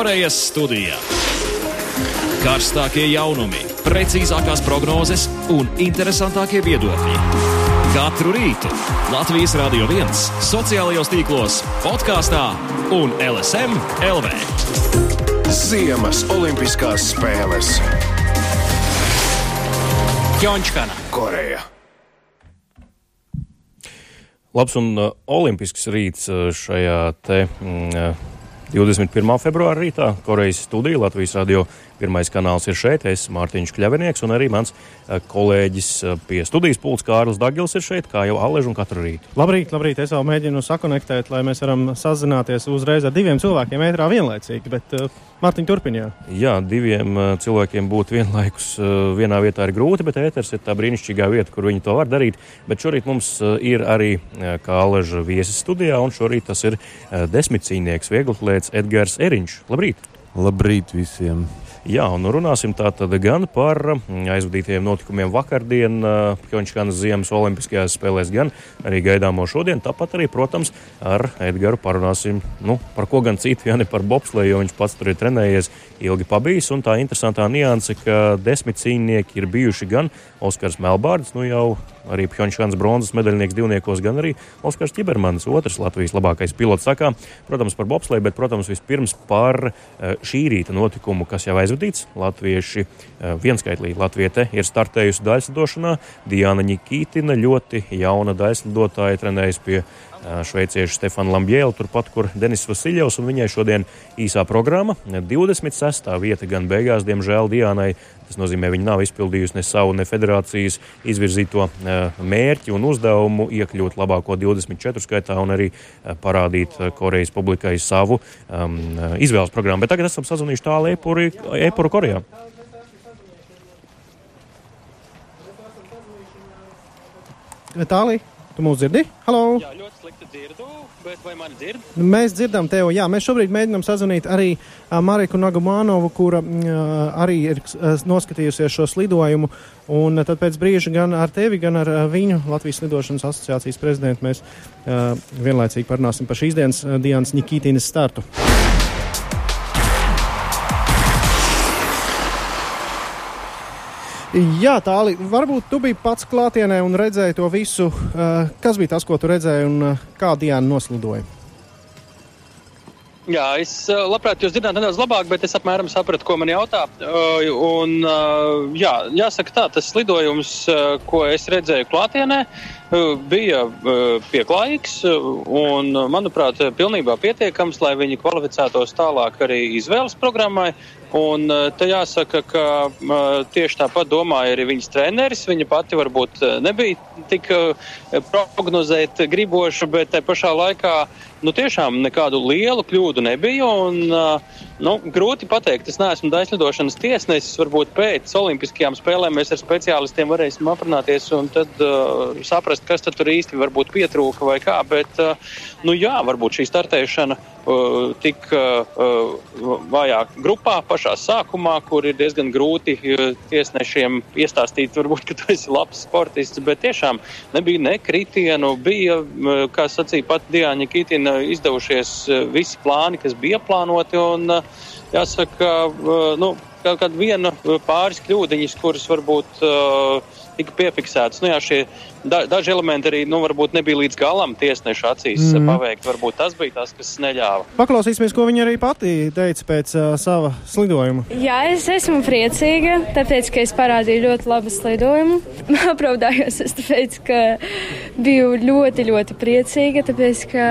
Korejas studijā. Karstākie jaunumi, precīzākās prognozes un interesantākie viedokļi. Katru rītu Latvijas Rādio 1, sociālajos tīklos, podkāstā un LSM LV. Ziemas Olimpiskās spēles Pjončkana. Koreja. Labs un uh, olimpisks rīts uh, šajā te mm, uh, 21. februāra rītā Korejas studija Latvijas radio Pirmais kanāls ir šeit, es Mārtiņš Kļavinieks, un arī mans eh, kolēģis eh, pie studijas pults Kārlis Dagils ir šeit, kā jau Alež un katru rītu. Labrīt, labrīt, es vēl mēģinu sakonektēt, lai mēs varam sazināties uzreiz ar diviem cilvēkiem ētrā vienlaicīgi, bet uh, Mārtiņ turpinājā. Jā, diviem cilvēkiem būt vienlaikus vienā vietā ir grūti, bet ēters ir tā brīnišķīgā vieta, kur viņi to var darīt. Bet šorīt mums ir arī kā Aleža viesis studijā, un šorīt tas ir desmitcīnieks, vieglatlēts Edgars Eriņš. Labrīt! Labrīt visiem! Jā, un runāsim tātad gan par mm, aizvadītajiem notikumiem vakardien Pjončkanas Ziemas Olimpiskajās spēlēs, gan arī gaidāmo šodien. Tāpat arī, protams, ar Edgars parunāsim nu, par ko gan citu, ja ne par bobsleju, jo viņš pats tur ir trenējies ilgi pabijis. Un tā interesantā nianse, ka desmit cīņnieki ir bijuši gan Oskars Melbārds, nu jau arī Pjončāns bronzas medaļnieks divniekos, gan arī Oskars Čibermans, otrs Latvijas labākais pilots. Sakā, protams, par bobsleju, bet, protams, vispirms par šī rīta notikumu, kas jau aizvadīts. Latvieši vienskaitlī Latviete ir startējusi daļslidošanā. Diana Nikītina ļoti jauna daļslidotāja trenējas pie šveiciešu Stefanu Lambjēlu, turpat, kur Denis Vasiljovs, un viņai šodien īsā programma. 26. vieta gan beigās, diemžēl, Diānai. Tas nozīmē, viņa nav izpildījusi ne savu, ne federācijas izvirzīto mērķi un uzdevumu iekļūt labāko 24 skaitā un arī parādīt Korejas publikai savu um, izvēles programmu. Bet tagad esam sazvanījuši tālu Epuru Korejā. Tālāk, tu mūs dzirdi? Halo! Jā, ļoti slikti dzirdu, bet vai mani dzird? Mēs dzirdam tevi, jā. Mēs šobrīd mēģinām sazvanīt arī Mariku Nagumānovu, kura arī ir noskatījusies šo slidojumu. Un tad pēc brīža gan ar tevi, gan ar viņu Latvijas Lidošanas asociācijas prezidentu mēs vienlaicīgi parunāsim par šīs dienas Dienas Nikītīnas startu. Jā, tālāk, varbūt tu biji pats klātienē un redzēji to visu. Uh, kas bija tas, ko tu redzēji un uh, kā Diana noslidoja? Jā, es uh, labprāt jūs dzirdētu nedaudz labāk, bet es apmēram sapratu, ko man jautā. Un, jā, jāsaka tā, tas lidojums, ko es redzēju klātienē, uh, bija uh, pieklājīgs un, manuprāt, pilnībā pietiekams, lai viņi kvalificētos tālāk arī izvēles programmai. Un te jāsaka, ka tieši tāpat domāja arī viņas treneris. Viņa pati varbūt nebija tik prognozēt griboša, bet te pašā laikā nu, tiešām nekādu lielu kļūdu nebija. Un, nu, grūti pateikt, es neesmu daļslidošanas tiesnesis. Varbūt pēc Olimpiskajām spēlēm mēs ar speciālistiem varēsim aprunāties un tad uh, saprast, kas tad tur īsti varbūt pietrūka vai kā. Bet, uh, nu jā, varbūt šī startēšana uh, tik uh, vājā grupā pašā sākumā, kur ir diezgan grūti tiesnešiem iestāstīt, varbūt, ka tu esi labs sportists, bet tiešām nebija ne kritienu, bija, kā sacīja pat Diāņa Kitina, izdevušies visi plāni, kas bija plānoti, un jāsaka, nu, kaut kāda viena pāris kļūdiņas, kuras varbūt uh, tika piefiksētas. Nu, jā, šie da, daži elementi arī nu, varbūt nebija līdz galam tiesneša acīs mm. paveikt. Varbūt tas bija tas, kas neļāva. Paklausīsimies, ko viņa arī pati teica pēc uh, sava slidojuma. Jā, es esmu priecīga, tāpēc, ka es parādīju ļoti labu slidojumu. Apraudājos, es tāpēc, ka biju ļoti, ļoti priecīga, tāpēc, ka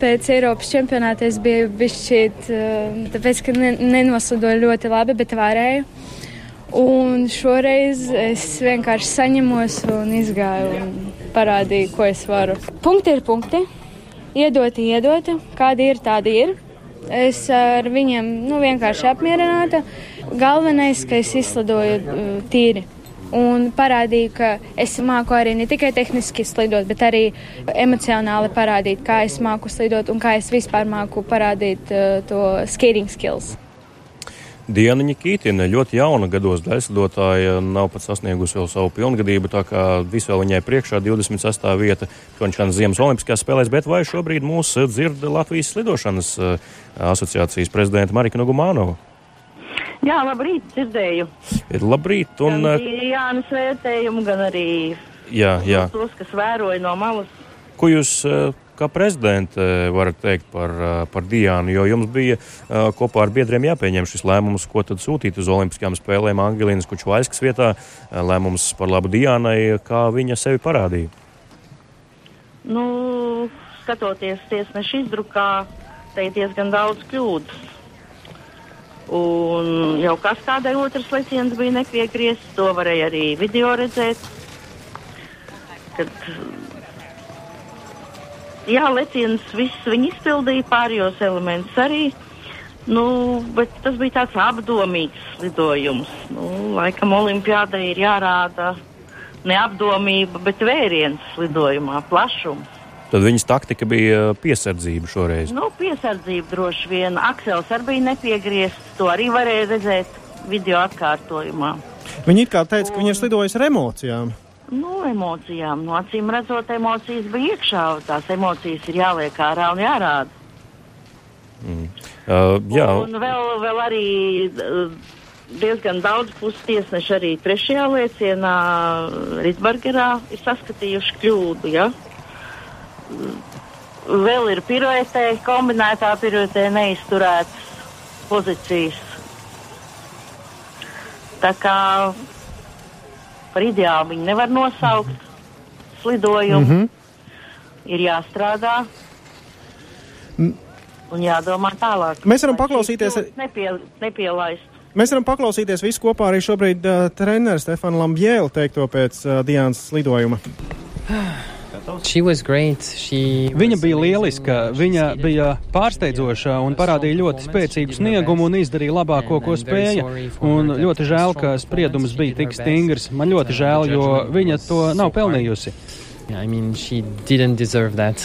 pēc Eiropas čempionāta es biju bišķīt, uh, tāpēc, ka ne, nenoslidoju ļoti labi, bet varēju. Un šoreiz es vienkārši saņemos un izgāju un parādīju, ko es varu. Punkti ir punkti, iedoti, iedoti, kādi ir, tādi ir. Es ar viņiem nu, vienkārši apmierināta. Galvenais, ka es izslidoju uh, tīri. Un parādīju, ka es māku arī ne tikai tehniski slidot, bet arī emocionāli parādīt, kā es māku slidot un kā es vispār māku parādīt uh, to skating skills. Diana Nikītina, ļoti jauna gados daļslidotāja, nav pat sasniegusi vēl savu pilngadību, tā kā visu vēl viņai priekšā 26. vieta Končānas Ziemas Olimpiskajās spēlēs, bet vai šobrīd mūs dzird Latvijas slidošanas asociācijas prezidenta Marika Nogumānova? Jā, labrīt, dzirdēju. Ir labrīt, un. Gan Jānis vērtējumu, gan arī jā, jā. tos, kas vēroja no malas. Ko jūs kā prezidente varat teikt par, par Diānu? Jo jums bija kopā ar biedriem jāpieņem šis lēmums, ko tad sūtīt uz Olimpiskajām spēlēm Angelīnas Kučvaiskas vietā. Lēmums par labu Diānai, kā viņa sevi parādīja. Nu, skatoties tiesneša izdrukā, te ir diezgan daudz kļūdas. Un jau kas kādai otrs leciens bija nepiegriezts, to varēja arī video redzēt. Kad, jā, leciens viss viņa izpildīja, pārējos elementus arī. Nu, bet tas bija tāds apdomīgs lidojums. Nu, laikam olimpiādai ir jārāda neapdomība, bet vēriens lidojumā, plašums. Tad viņas taktika bija piesardzība šoreiz. Nu, piesardzība droši vien. Aksels arī bija nepiegriezts. To arī varēja redzēt video atkārtojumā. Viņi it kā teica, ka viņi ir slidojusi ar emocijām. Nu, emocijām. No acīm redzot, emocijas bija iekšā. Tās emocijas ir jāliek ārā un jārāda. Mm. Uh, jā. Un vēl, vēl arī uh, diezgan daudz pustiesneši arī trešajā liecienā Rītburgerā ir saskatījuši kļūdu. Ja? Vēl ir piruetē, kombinētā piruetē neizturētas pozīcijas. Tā kā par ideālu viņi nevar nosaukt slidojumu. Mm -hmm. Ir jāstrādā un jādomā tālāk. Mēs varam paklausīties. Nepie, nepielaist. Mēs varam paklausīties visu kopā arī šobrīd uh, treneris Stefanu Lambjēlu teikto pēc uh, Dienas lidojuma. Viņa bija lieliska, viņa bija pārsteidzoša un parādīja ļoti spēcīgu sniegumu un izdarīja labāko, ko spēja. Un ļoti žēl, ka spriedums bija tik stingrs. Man ļoti žēl, jo viņa to nav pelnījusi. Yeah, I mean, she didn't deserve that.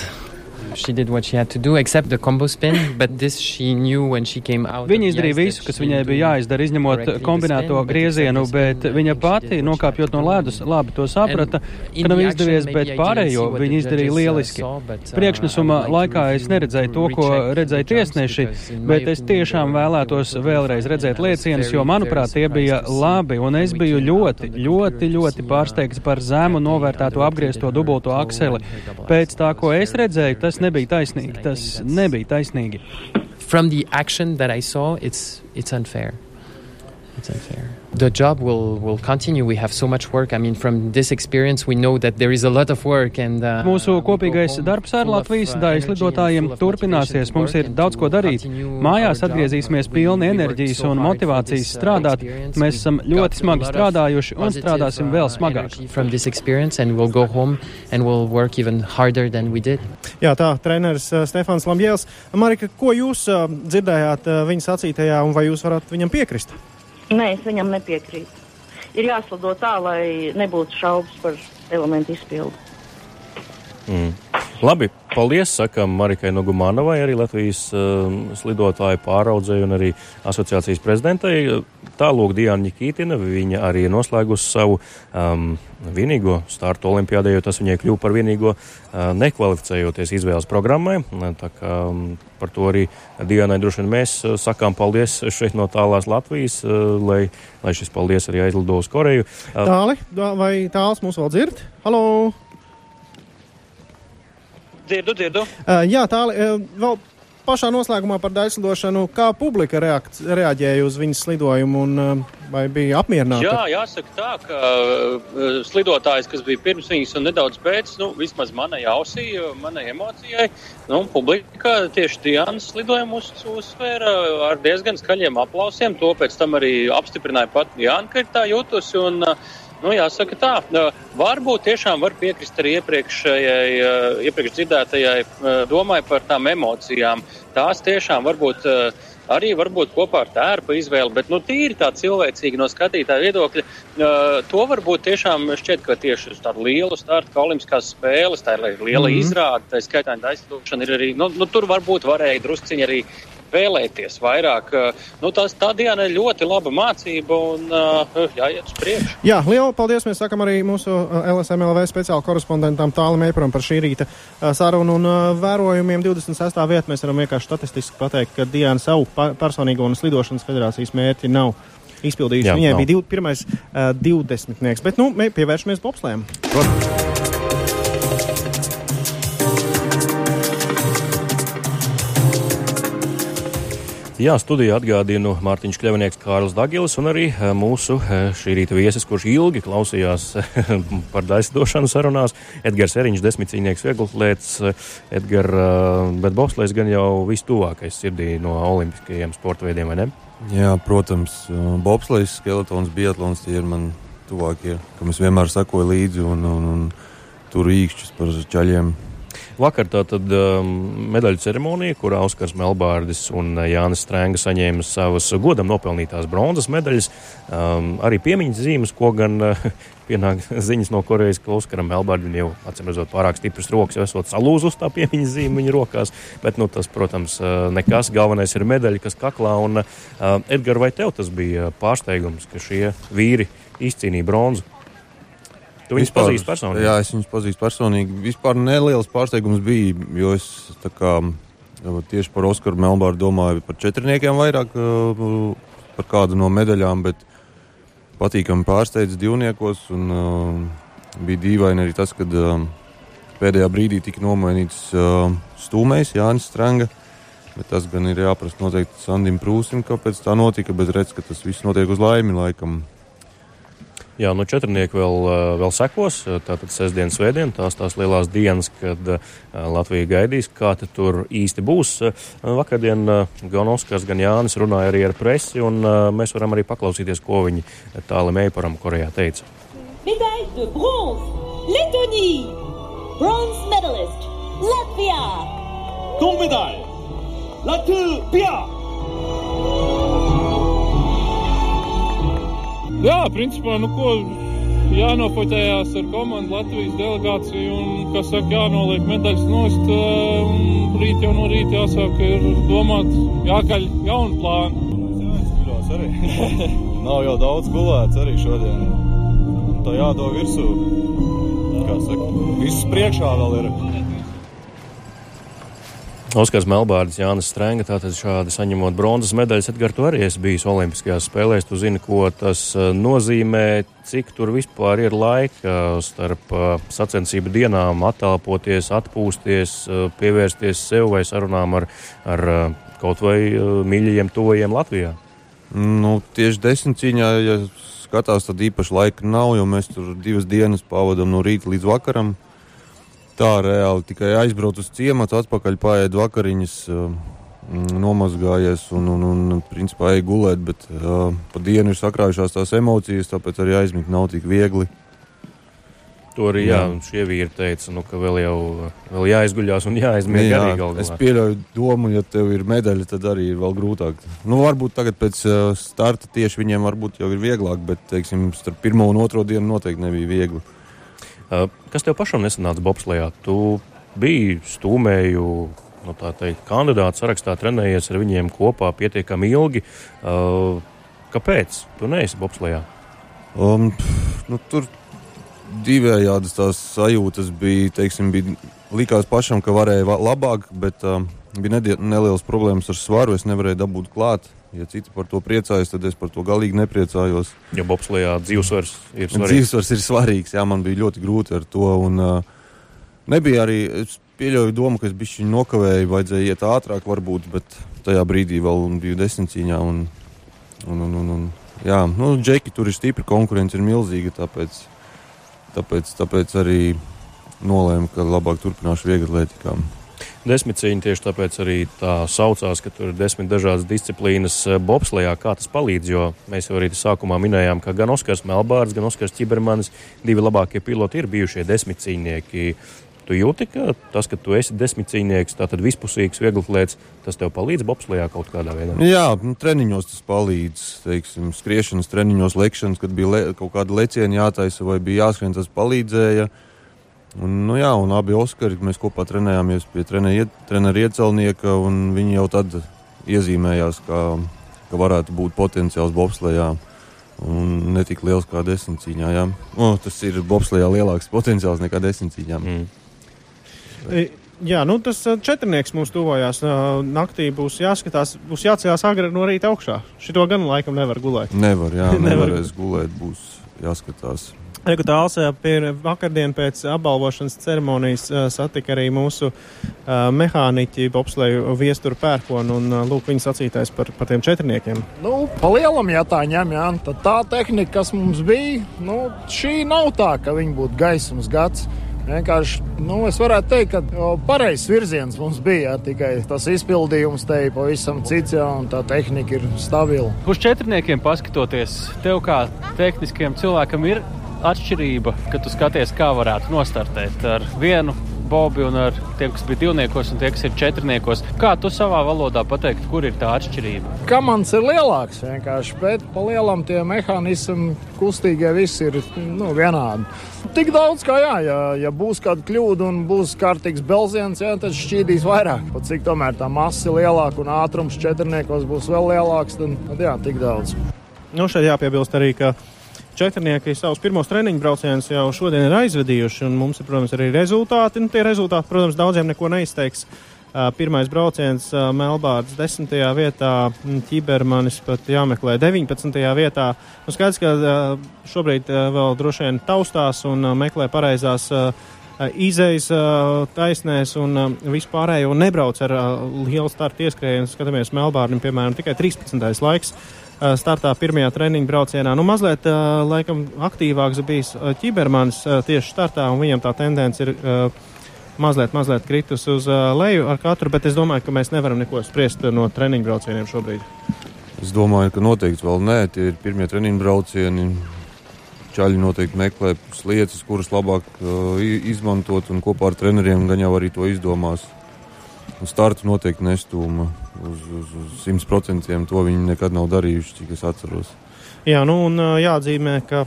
She did what she had to do, except the combo spin, but this she knew when she came out. Viņa izdarīja visu, kas viņai bija jāizdara, izņemot kombinēto griezienu, bet viņa pati, nokāpjot no ledus, labi to saprata, ka nav izdevies, bet pārējo viņa izdarīja lieliski. Priekšnesuma laikā es neredzēju to, ko redzēja tiesneši, bet es tiešām vēlētos vēlreiz redzēt liecienus, jo, manuprāt, tie bija labi, un es biju ļoti, ļoti, ļoti pārsteigts par zemu novērtēto apgriezto dubulto akseli. Pēc tā, ko es redzēju, tas nebija taisnīgi. Tas nebija taisnīgi. From the action that I saw, it's, it's unfair. It's unfair. The job will, will continue. We have so much work. I mean, from this experience, we know that there is a lot of work. And, uh, Mūsu kopīgais darbs ar Latvijas daļas lidotājiem turpināsies. Mums ir daudz ko darīt. Mājās atgriezīsimies pilni enerģijas un motivācijas strādāt. Mēs esam ļoti smagi strādājuši un strādāsim vēl smagāk. Jā, tā, treneris uh, Stefans Lambjēls. Marika, ko jūs uh, dzirdējāt uh, viņa sacītajā un vai jūs varat viņam piekrist? Nē, es viņam nepiekrītu. Ir jāslado tā, lai nebūtu šaubas par elementu izpildu. Labi, paldies, sakam Marikai Nogumānovai, arī Latvijas uh, slidotāju pāraudzēju un arī asociācijas prezidentei. Tālūk Diana Nikītina, viņa arī noslēgusi savu um, vienīgo startu olimpiādē, jo tas viņai kļuva par vienīgo uh, nekvalificējoties izvēles programmai. Tā kā um, par to arī Dianai droši vien mēs uh, sakām paldies šeit no tālās Latvijas, uh, lai, lai šis paldies arī aizlido uz Koreju. Uh, Tāli, vai tāls mūs vēl dzird? Halo! Dzirdu, dzirdu. Uh, jā, tālāk, uh, vēl pašā noslēgumā par daļslidošanu. Kā publika reakc, reaģēja uz viņas slidojumu un uh, vai bija apmierināta? Jā, jāsaka tā, ka uh, slidotājs, kas bija pirms viņas un nedaudz pēc, nu, vismaz manai ausī, manai emocijai, nu, publika tieši Diānas slidojumu uz, uzsvēra ar diezgan skaļiem aplausiem. To pēc tam arī apstiprināja pat Diāna, ka ir tā jūtusi. Un, uh, Nu, jāsaka tā, varbūt tiešām var piekrist arī iepriekšējai, iepriekš dzirdētajai domai par tām emocijām. Tās tiešām varbūt arī varbūt kopā ar tērpa izvēli, bet nu, tīri tā cilvēcīgi no skatītāja viedokļa, to varbūt tiešām šķiet, ka tieši uz tādu lielu startu, kā olimpiskās spēles, tā ir liela mm -hmm. izrāde, tā skaitā aizstāšana ir arī, nu, nu tur varbūt varēja drusciņi arī vēlēties vairāk. Nu, tas, tā diena ir ļoti laba mācība un jāiet uz priekšu. Jā, lielu paldies! Mēs sakam arī mūsu LSMLV speciāla korespondentam Tālim Eiparam par šī rīta sarunu un vērojumiem 26. vietā. Mēs varam vienkārši statistiski pateikt, ka Diana savu personīgo un slidošanas federācijas mērķi nav izpildījusi. Jā, Viņai nav. bija div, pirmais uh, divdesmitnieks, bet nu, mēs pievēršamies bobslēm. Jā, studijā atgādinu Mārtiņš Kļavinieks, Kārls Dagilis un arī mūsu šī rīta viesis, kurš ilgi klausījās par daisdošanu sarunās. Edgars Eriņš, desmitcīnieks vieglslēts. Edgar, bet bobslēs gan jau vistuvākais sirdī no olimpiskajiem sporta veidiem, vai ne? Jā, protams, bobslēgs, skeletons, biatlons tie ir man tuvākie, kam es vienmēr sekoju līdzi un, un, un tur īkšķis par ceļiem Vakar tātad um, medaļu ceremonija, kurā Oskars Melbārdis un uh, Jānis Strēnga saņēma savas godam nopelnītās bronzas medaļas, um, arī piemiņas zīmes, ko gan uh, pienāk ziņas no Korejas, ka Oskaram Melbārdam jau, acīm redzot, pārāk stipras rokas, jau esot salūzus tā piemiņas zīme viņa rokās, bet, nu, tas, protams, uh, nekas, galvenais ir medaļa, kas kaklā, un, uh, Edgar, vai tev tas bija pārsteigums, ka šie vīri izcīnīja bronzu? Tu viņus pazīsti personīgi? Jā, es viņus pazīstu personīgi. Vispār neliels pārsteigums bija, jo es kā, tieši par Oskaru Melbāru domāju par četrniekiem vairāk, par kādu no medaļām, bet patīkami pārsteidz divniekos. Un, uh, bija dīvaini arī tas, ka uh, pēdējā brīdī tika nomainīts stūmējs Jānis Stranga. Bet tas gan ir jāprasa noteikti Sandim Prūsim, kāpēc tā notika, bet redz, ka tas viss notiek uz laimi laikam. Jā, nu četrnieki vēl, vēl sekos. Tātad sestdien, svētdien, tās tās lielās dienas, kad Latvija gaidīs, kā tur īsti būs. Vakardien gan Oskars, gan Jānis runāja arī ar presi, un mēs varam arī paklausīties, ko viņi tālāk Meiparam Korejā teica. Medaille de bronze, Lettonie, bronze medalist, Latvijā. Ton medaille, Latvijā. Jā, principā, nu ko jānofoķējās ar komandu Latvijas delegāciju un, kas saka, jānoliek medaļas nost. Un rīt jau no rīta jāsāk ir domāt, jākaļ jaunu plānu. Jāizguļās arī. Nav jau daudz gulēts arī šodien. Tā jādod virsū. Kā saka, viss priekšā vēl ir. Oskars Melbārdis, Jānis Strenga, tātad šādi saņemot bronzas medaļas. Edgars, tu arī esi bijis Olimpiskajās spēlēs. Tu zini, ko tas eh, nozīmē, cik tur vispār ir laika starp eh, sacensību dienām attālpoties, atpūsties, eh, pievērsties sev vai sarunām ar, ar kaut vai mīļajiem tuvajiem Latvijā. Nu, tieši desmit cīņā, ja skatās, tad īpaši laika nav, jo mēs tur divas dienas pavadām no rīta līdz vakaram tā reāli tikai aizbraukt uz ciematu, atpakaļ paiet vakariņas, nomazgājies un, un, un principā ej gulēt, bet uh, pa dienu ir sakrājušās tās emocijas, tāpēc arī aizmigt nav tik viegli. To arī jā, jā. šie vīri teica, nu, ka vēl jau vēl jāizguļās un jāizmieg jā, arī galvā. Es pieļauju domu, ja tev ir medaļa, tad arī ir vēl grūtāk. Nu, varbūt tagad pēc uh, starta tieši viņiem varbūt jau ir vieglāk, bet, teiksim, starp pirmo un otro dienu noteikti nebija viegli. Kas tev pašam nesanāca bobslējā? Tu biji stūmēju nu, teikt, kandidātu sarakstā, trenējies ar viņiem kopā pietiekami ilgi. Kāpēc tu neesi bobslējā? Um, nu, tur divējādas tās sajūtas bija. Teiksim, bija likās pašam, ka varēja labāk, bet um, bija nelielas problēmas ar svaru. Es nevarēju dabūt klāt. Ja citi par to priecājas, tad es par to galīgi nepriecājos. Jo bobslijā dzīvesvars ir svarīgs. Dzīvesvars ir svarīgs, jā, man bija ļoti grūti ar to. Un, uh, nebija arī, es pieļauju domu, ka es biju nokavēju, vajadzēja iet ātrāk varbūt, bet tajā brīdī vēl biju desmitcīņā. Un, un, un, un, un, jā, nu, džeki tur ir stipri, konkurence ir milzīga, tāpēc, tāpēc, tāpēc arī nolēmu, ka labāk turpināšu vieglatlētikām desmit cīņa. Tieši tāpēc arī tā saucās, ka tur ir desmit dažādas disciplīnas eh, bobslējā. Kā tas palīdz? Jo mēs jau arī sākumā minējām, ka gan Oskars Melbārds, gan Oskars Čibermanis, divi labākie piloti, ir bijušie desmit cīņnieki. Tu jūti, ka tas, ka tu esi desmitcīnieks, tātad vispusīgs, vieglatlēts, tas tev palīdz bobslējā kaut kādā veidā? Jā, nu, treniņos tas palīdz. Teiksim, skriešanas treniņos, lekšanas, kad bija le, kaut kāda leciena jātaisa vai bija jāskrien, tas palīdzēja. Uh, Un, nu, jā, un abi Oskari mēs kopā trenējāmies pie treneru iecelnieka. Viņi jau tad iezīmējās, ka, ka varētu būt potenciāls bobslējā. Un ne tik liels kā desmitcīņā. Jā. O, tas ir bobslējā lielāks potenciāls nekā desmitcīņā. Mm. E, Jā, nu tas ā, četrnieks mums tuvojās. ā, Naktī būs jāskatās, būs jāceļās agri no rīta augšā. Šito gan laikam nevar gulēt. Nevar, jā, Nevar. nevarēs gulēt, būs jāskatās. Rekutāls pie vakardien pēc apbalvošanas ceremonijas ā, satika arī mūsu uh, mehāniķi Bobsleju viesturu pērkonu un lūk viņa sacītais par, par tiem četrniekiem. Nu, pa lielam, ja tā ņem, jā, tad tā tehnika, kas mums bija, nu, šī nav tā, ka viņi būtu gaismas gads. Vienkārši, nu, es varētu teikt, ka pareizs virziens mums bija, jā, tikai tas izpildījums te ir pavisam cits, jā, un tā tehnika ir stabila. Uz četrniekiem paskatoties, tev kā tehniskiem cilvēkam ir atšķirība, ka tu skaties, kā varētu nostartēt ar vienu bobu un ar tiem, kas bija divniekos un tie, kas ir četrniekos. Kā tu savā valodā pateikt, kur ir tā atšķirība? Kamans ir lielāks vienkārši, bet pa lielam tie mehānismi kustīgie visi ir nu, vienādi. Tik daudz, kā jā, ja, ja būs kāda kļūda un būs kārtīgs belziens, jā, tad šķīdīs vairāk. Pat cik tomēr tā masa ir lielāka un ātrums četrniekos būs vēl lielāks, tad, tad jā, tik daudz. Nu, šeit jāpiebilst arī, ka četrnieki savus pirmos treniņu braucienus jau šodien ir aizvedījuši, un mums ir, protams, arī rezultāti. Nu, tie rezultāti, protams, daudziem neko neizteiks. Uh, Pirmais brauciens uh, Melbārdas 10. vietā, mm, Čibermanis pat jāmeklē 19. vietā. Nu, skaidrs, ka uh, šobrīd vēl droši vien taustās un meklē pareizās izejas taisnēs un vispārējo nebrauc ar lielu startu ieskrējienu. Skatāmies, Melbārdim, piemēram, tikai 13. laiks startā pirmajā treniņu braucienā. Nu, mazliet, uh, laikam, aktīvāks bijis Čibermanis uh, tieši startā, un viņam tā tendence ir mazliet, mazliet kritus uz leju ar katru, bet es domāju, ka mēs nevaram neko spriest no treniņu braucieniem šobrīd. Es domāju, ka noteikti vēl nē, tie ir pirmie treniņu braucieni. Čaļi noteikti meklē lietas, kuras labāk uh, izmantot, un kopā ar treneriem gan jau arī to izdomās. Un startu noteikti nestūma uz, uz, uz 100%. To viņi nekad nav darījuši, cik es atceros. Jā, nu un jāatzīmē, ka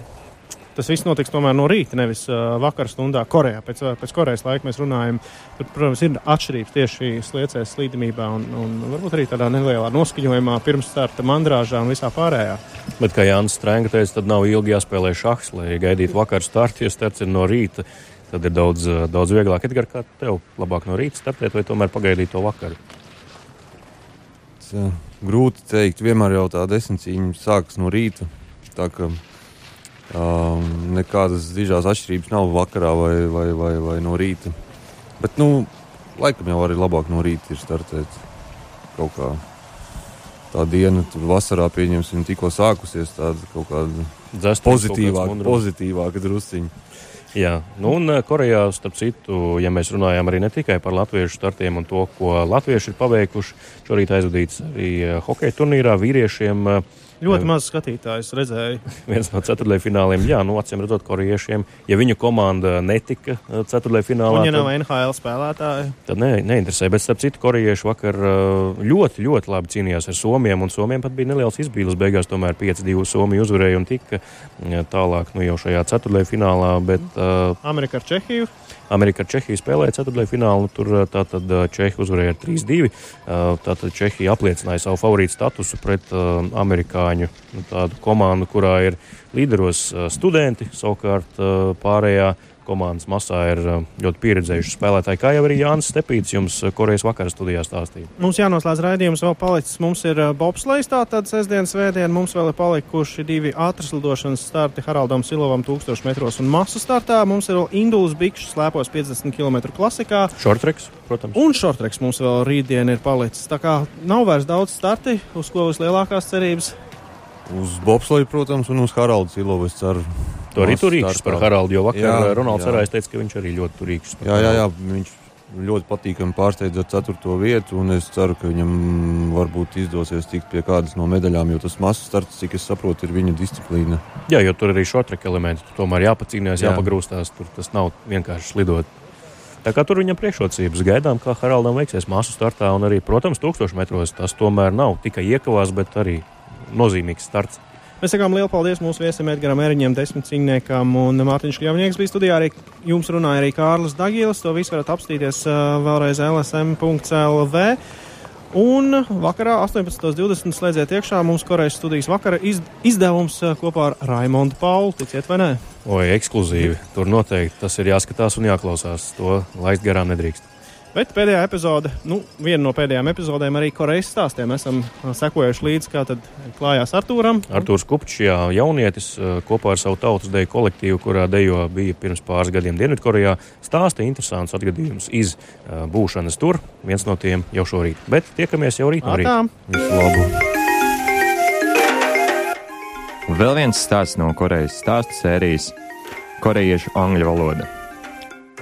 tas viss notiks tomēr no rīta, nevis uh, vakar stundā Korejā. Pēc, pēc Korejas laika mēs runājam. Tur, protams, ir atšķirības tieši sliecēs, slīdamībā un, un varbūt arī tādā nelielā noskaņojumā, pirms starta mandrāžā un visā pārējā. Bet, kā Jānis Strēnga teica, tad nav ilgi jāspēlē šahs, lai gaidītu vakar startu. Ja starts ir no rīta, tad ir daudz, daudz vieglāk. Edgar, kā tev labāk no rīta startēt vai tomēr pagaidīt to vakaru? Uh, grūti teikt, vienmēr jau tā desmitcīņa sākas no rīta. Tā kā um, nekādas dižās atšķirības nav vakarā vai, vai, vai, vai no rīta. Bet, nu, laikam jau arī labāk no rīta ir startēt kaut kā. Tā diena, tur vasarā pieņemsim, tikko sākusies tāda kaut kāda pozitīvāka, pozitīvāka drusciņa. Jā, nu un uh, Korejā, starp citu, ja mēs runājam arī ne tikai par latviešu startiem un to, ko latvieši ir paveikuši, šorīt aizvadīts arī uh, hokeja turnīrā vīriešiem. uh, Ļoti maz skatītājs redzēja. viens no ceturtajfināliem. Jā, nu, acīm redzot, korejiešiem, ja viņu komanda netika uh, ceturtajfinālā, Un, ja nav tad, NHL spēlētāji, tad ne, neinteresē. Bet, starp citu, korejieši vakar uh, ļoti, ļoti labi cīnījās ar Somiem, un Somiem pat bija neliels izbīlis. Beigās tomēr 5-2 Somija uzvarēja un tika uh, tālāk nu, jau šajā ceturtajfinālā. Bet, uh, Amerika ar Čehiju. Amerika ar Čehiju spēlēja ceturtajā finālā. Tur uh, tātad uh, Čehi uzvarēja ar 3-2. Uh, Tātad Čehija apliecināja savu favorītu statusu pret amerikāņu nu, komandu, kurā ir līderos studenti. Savukārt pārējā komandas masā ir uh, ļoti pieredzējuši spēlētāji, kā jau arī Jānis Stepīts jums uh, Korejas vakara studijā stāstīja. Mums jānoslēdz raidījums, vēl palicis. Mums ir uh, bobslēgs, tātad sestdienas svētdien. Mums vēl ir palikuši divi ātras lidošanas starti Haraldam Silovam 1000 metros un masu startā. Mums ir vēl Indulas bikšs slēpos 50 km klasikā. Šortreks, protams. Un šortreks mums vēl rītdien ir palicis. Tā kā nav vairs daudz starti, uz ko vislielākās cerības. Uz Bobslēju, protams, un uz Haraldu Silovu es ceru. To arī Masu turīgs par Haraldu, jo vakar Jā, jā, Ronalds. Arājs teica, ka viņš arī ļoti turīgs. Jā, jā, jā, viņš ļoti patīkami pārsteidz ar ceturto vietu, un es ceru, ka viņam varbūt izdosies tikt pie kādas no medaļām, jo tas mazs starts, cik es saprotu, ir viņa disciplīna. Jā, jo tur arī šotreka elementi. Tur tomēr jāpacīnās, Jā. jāpagrūstās. Tur tas nav vienkārši slidot. Tā kā tur viņam priekšrocības gaidām, kā Haraldam veiksies māsu startā, un arī, protams, tūkstošu metros tas tomēr nav tikai iekavās, bet arī nozīmīgs starts. Mēs sakām lielu paldies mūsu viesim Edgaram Eriņam, desmit cīņniekam un Mārtiņš Kļavnieks bija studijā. Arī jums runāja arī Kārlis Dagīlis. To visu varat apstīties vēlreiz lsm.lv. Un vakarā 18.20. slēdziet iekšā mums Korejas studijas vakara iz, izdevums kopā ar Raimondu Paulu. Ticiet vai nē? Oi, ekskluzīvi. Tur noteikti tas ir jāskatās un jāklausās. To laist garām nedrīkst. Bet pēdējā epizode, nu, viena no pēdējām epizodēm arī Korejas stāstiem. Esam sekojuši līdzi, kā tad klājās Artūram. Artūrs Kupčs, jā, jaunietis kopā ar savu tautas deju kolektīvu, kurā dejo bija pirms pāris gadiem Dienvidkorejā, stāsta interesants atgadījums iz būšanas tur. Viens no tiem jau šorīt. Bet tiekamies jau rīt no rīta. Visu labu! Vēl viens stāsts no Korejas stāstu sērijas - korejiešu angļu valoda.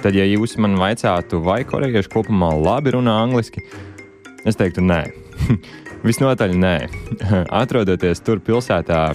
Tad, ja jūs man vaicātu, vai korejieši kopumā labi runā angliski, es teiktu, nē. Visnotaļ nē. Atrodoties tur pilsētā,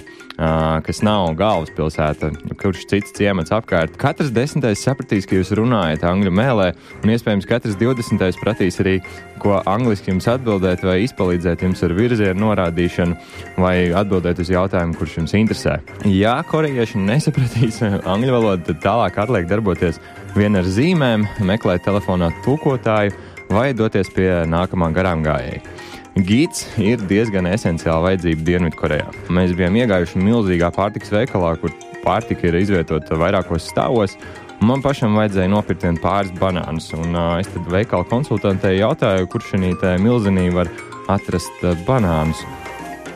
kas nav galvaspilsēta, kurš cits ciemats apkārt, katrs desmitais sapratīs, ka jūs runājat angļu mēlē, un iespējams katrs divdesmitais pratīs arī, ko angliski jums atbildēt, vai izpalīdzēt jums ar virzienu norādīšanu, vai atbildēt uz jautājumu, kurš jums interesē. Ja korejieši nesapratīs angļu valodu, tad tālāk atliek darboties vien ar zīmēm, meklēt telefonā tulkotāju vai doties pie nākamā garām gājēja. Gīts ir diezgan esenciāla vajadzība Dienvidkorejā. Mēs bijām iegājuši milzīgā pārtikas veikalā, kur pārtika ir izvietota vairākos stāvos. Man pašam vajadzēja nopirkt pāris banānus, un uh, es tad veikala konsultantei jautāju, kurš šī milzenī var atrast uh, banānus.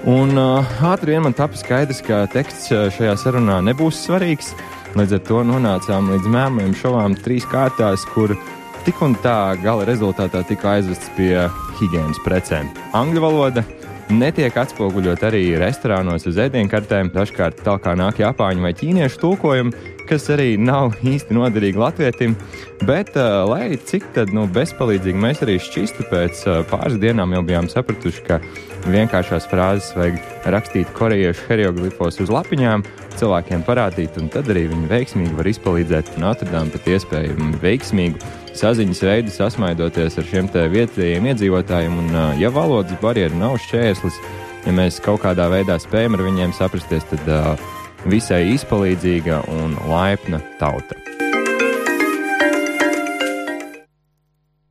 Un uh, ātri vien man tapu skaidrs, ka teksts šajā sarunā nebūs svarīgs. Līdz ar to nonācām līdz mēmiem šovām trīs kārtās, kur tik un tā gala rezultātā tika aizvests pie higiēnas precēm. Angļu valoda netiek atspoguļot arī restorānos uz ēdienkartēm. Dažkārt tā kā nāk japāņu vai ķīniešu tulkojumi, kas arī nav īsti noderīgi latvietim. Bet, uh, lai cik tad, nu, bezpalīdzīgi mēs arī šķistu, pēc uh, pāris dienām jau bijām sapratuši, ka vienkāršās frāzes vajag rakstīt korejiešu hieroglifos uz lapiņām, cilvēkiem parādīt, un tad arī viņi veiksmīgi var izpalīdzēt un atradām pat iespēju veiksmīgu saziņas veidu sasmaidoties ar šiem vietējiem iedzīvotājiem. Un, ja valodas barjera nav šķērslis, ja mēs kaut kādā veidā spējam ar viņiem saprasties, tad uh, visai izpalīdzīga un laipna tauta.